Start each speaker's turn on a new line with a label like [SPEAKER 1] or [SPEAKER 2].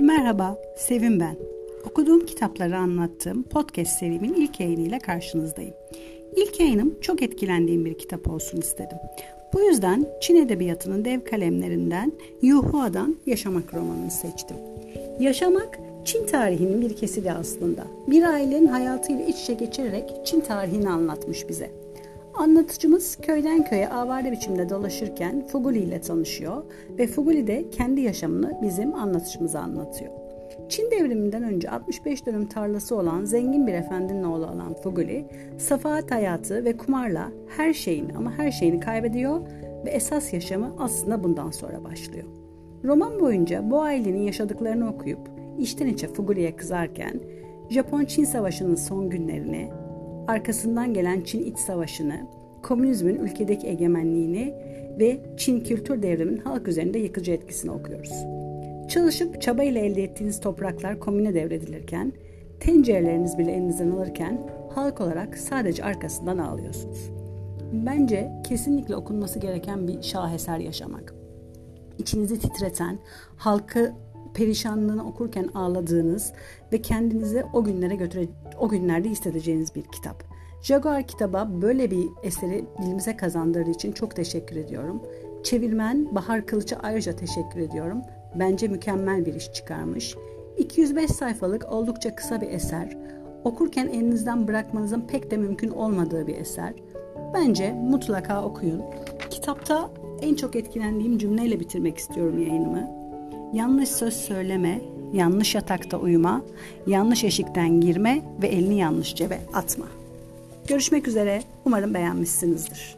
[SPEAKER 1] Merhaba, Sevim ben. Okuduğum kitapları anlattığım podcast serimin ilk yayınıyla karşınızdayım. İlk yayınım çok etkilendiğim bir kitap olsun istedim. Bu yüzden Çin Edebiyatı'nın dev kalemlerinden Yuhua'dan Yaşamak romanını seçtim. Yaşamak Çin tarihinin bir kesidi aslında. Bir ailenin hayatıyla iç içe geçirerek Çin tarihini anlatmış bize. Anlatıcımız köyden köye avare biçimde dolaşırken Fuguli ile tanışıyor ve Fuguli de kendi yaşamını bizim anlatıcımıza anlatıyor. Çin devriminden önce 65 dönüm tarlası olan zengin bir efendinin oğlu olan Fuguli, safahat hayatı ve kumarla her şeyini ama her şeyini kaybediyor ve esas yaşamı aslında bundan sonra başlıyor. Roman boyunca bu ailenin yaşadıklarını okuyup içten içe Fuguli'ye kızarken Japon-Çin Savaşı'nın son günlerini, arkasından gelen Çin İç Savaşı'nı, komünizmin ülkedeki egemenliğini ve Çin kültür devriminin halk üzerinde yıkıcı etkisini okuyoruz. Çalışıp çabayla elde ettiğiniz topraklar komüne devredilirken, tencereleriniz bile elinizden alırken halk olarak sadece arkasından ağlıyorsunuz. Bence kesinlikle okunması gereken bir şaheser yaşamak. İçinizi titreten, halkı perişanlığını okurken ağladığınız ve kendinizi o günlere götüre o günlerde hissedeceğiniz bir kitap. Jaguar kitaba böyle bir eseri dilimize kazandırdığı için çok teşekkür ediyorum. Çevirmen Bahar Kılıç'a ayrıca teşekkür ediyorum. Bence mükemmel bir iş çıkarmış. 205 sayfalık oldukça kısa bir eser. Okurken elinizden bırakmanızın pek de mümkün olmadığı bir eser. Bence mutlaka okuyun. Kitapta en çok etkilendiğim cümleyle bitirmek istiyorum yayınımı. Yanlış söz söyleme, yanlış yatakta uyuma, yanlış eşikten girme ve elini yanlış cebe atma. Görüşmek üzere. Umarım beğenmişsinizdir.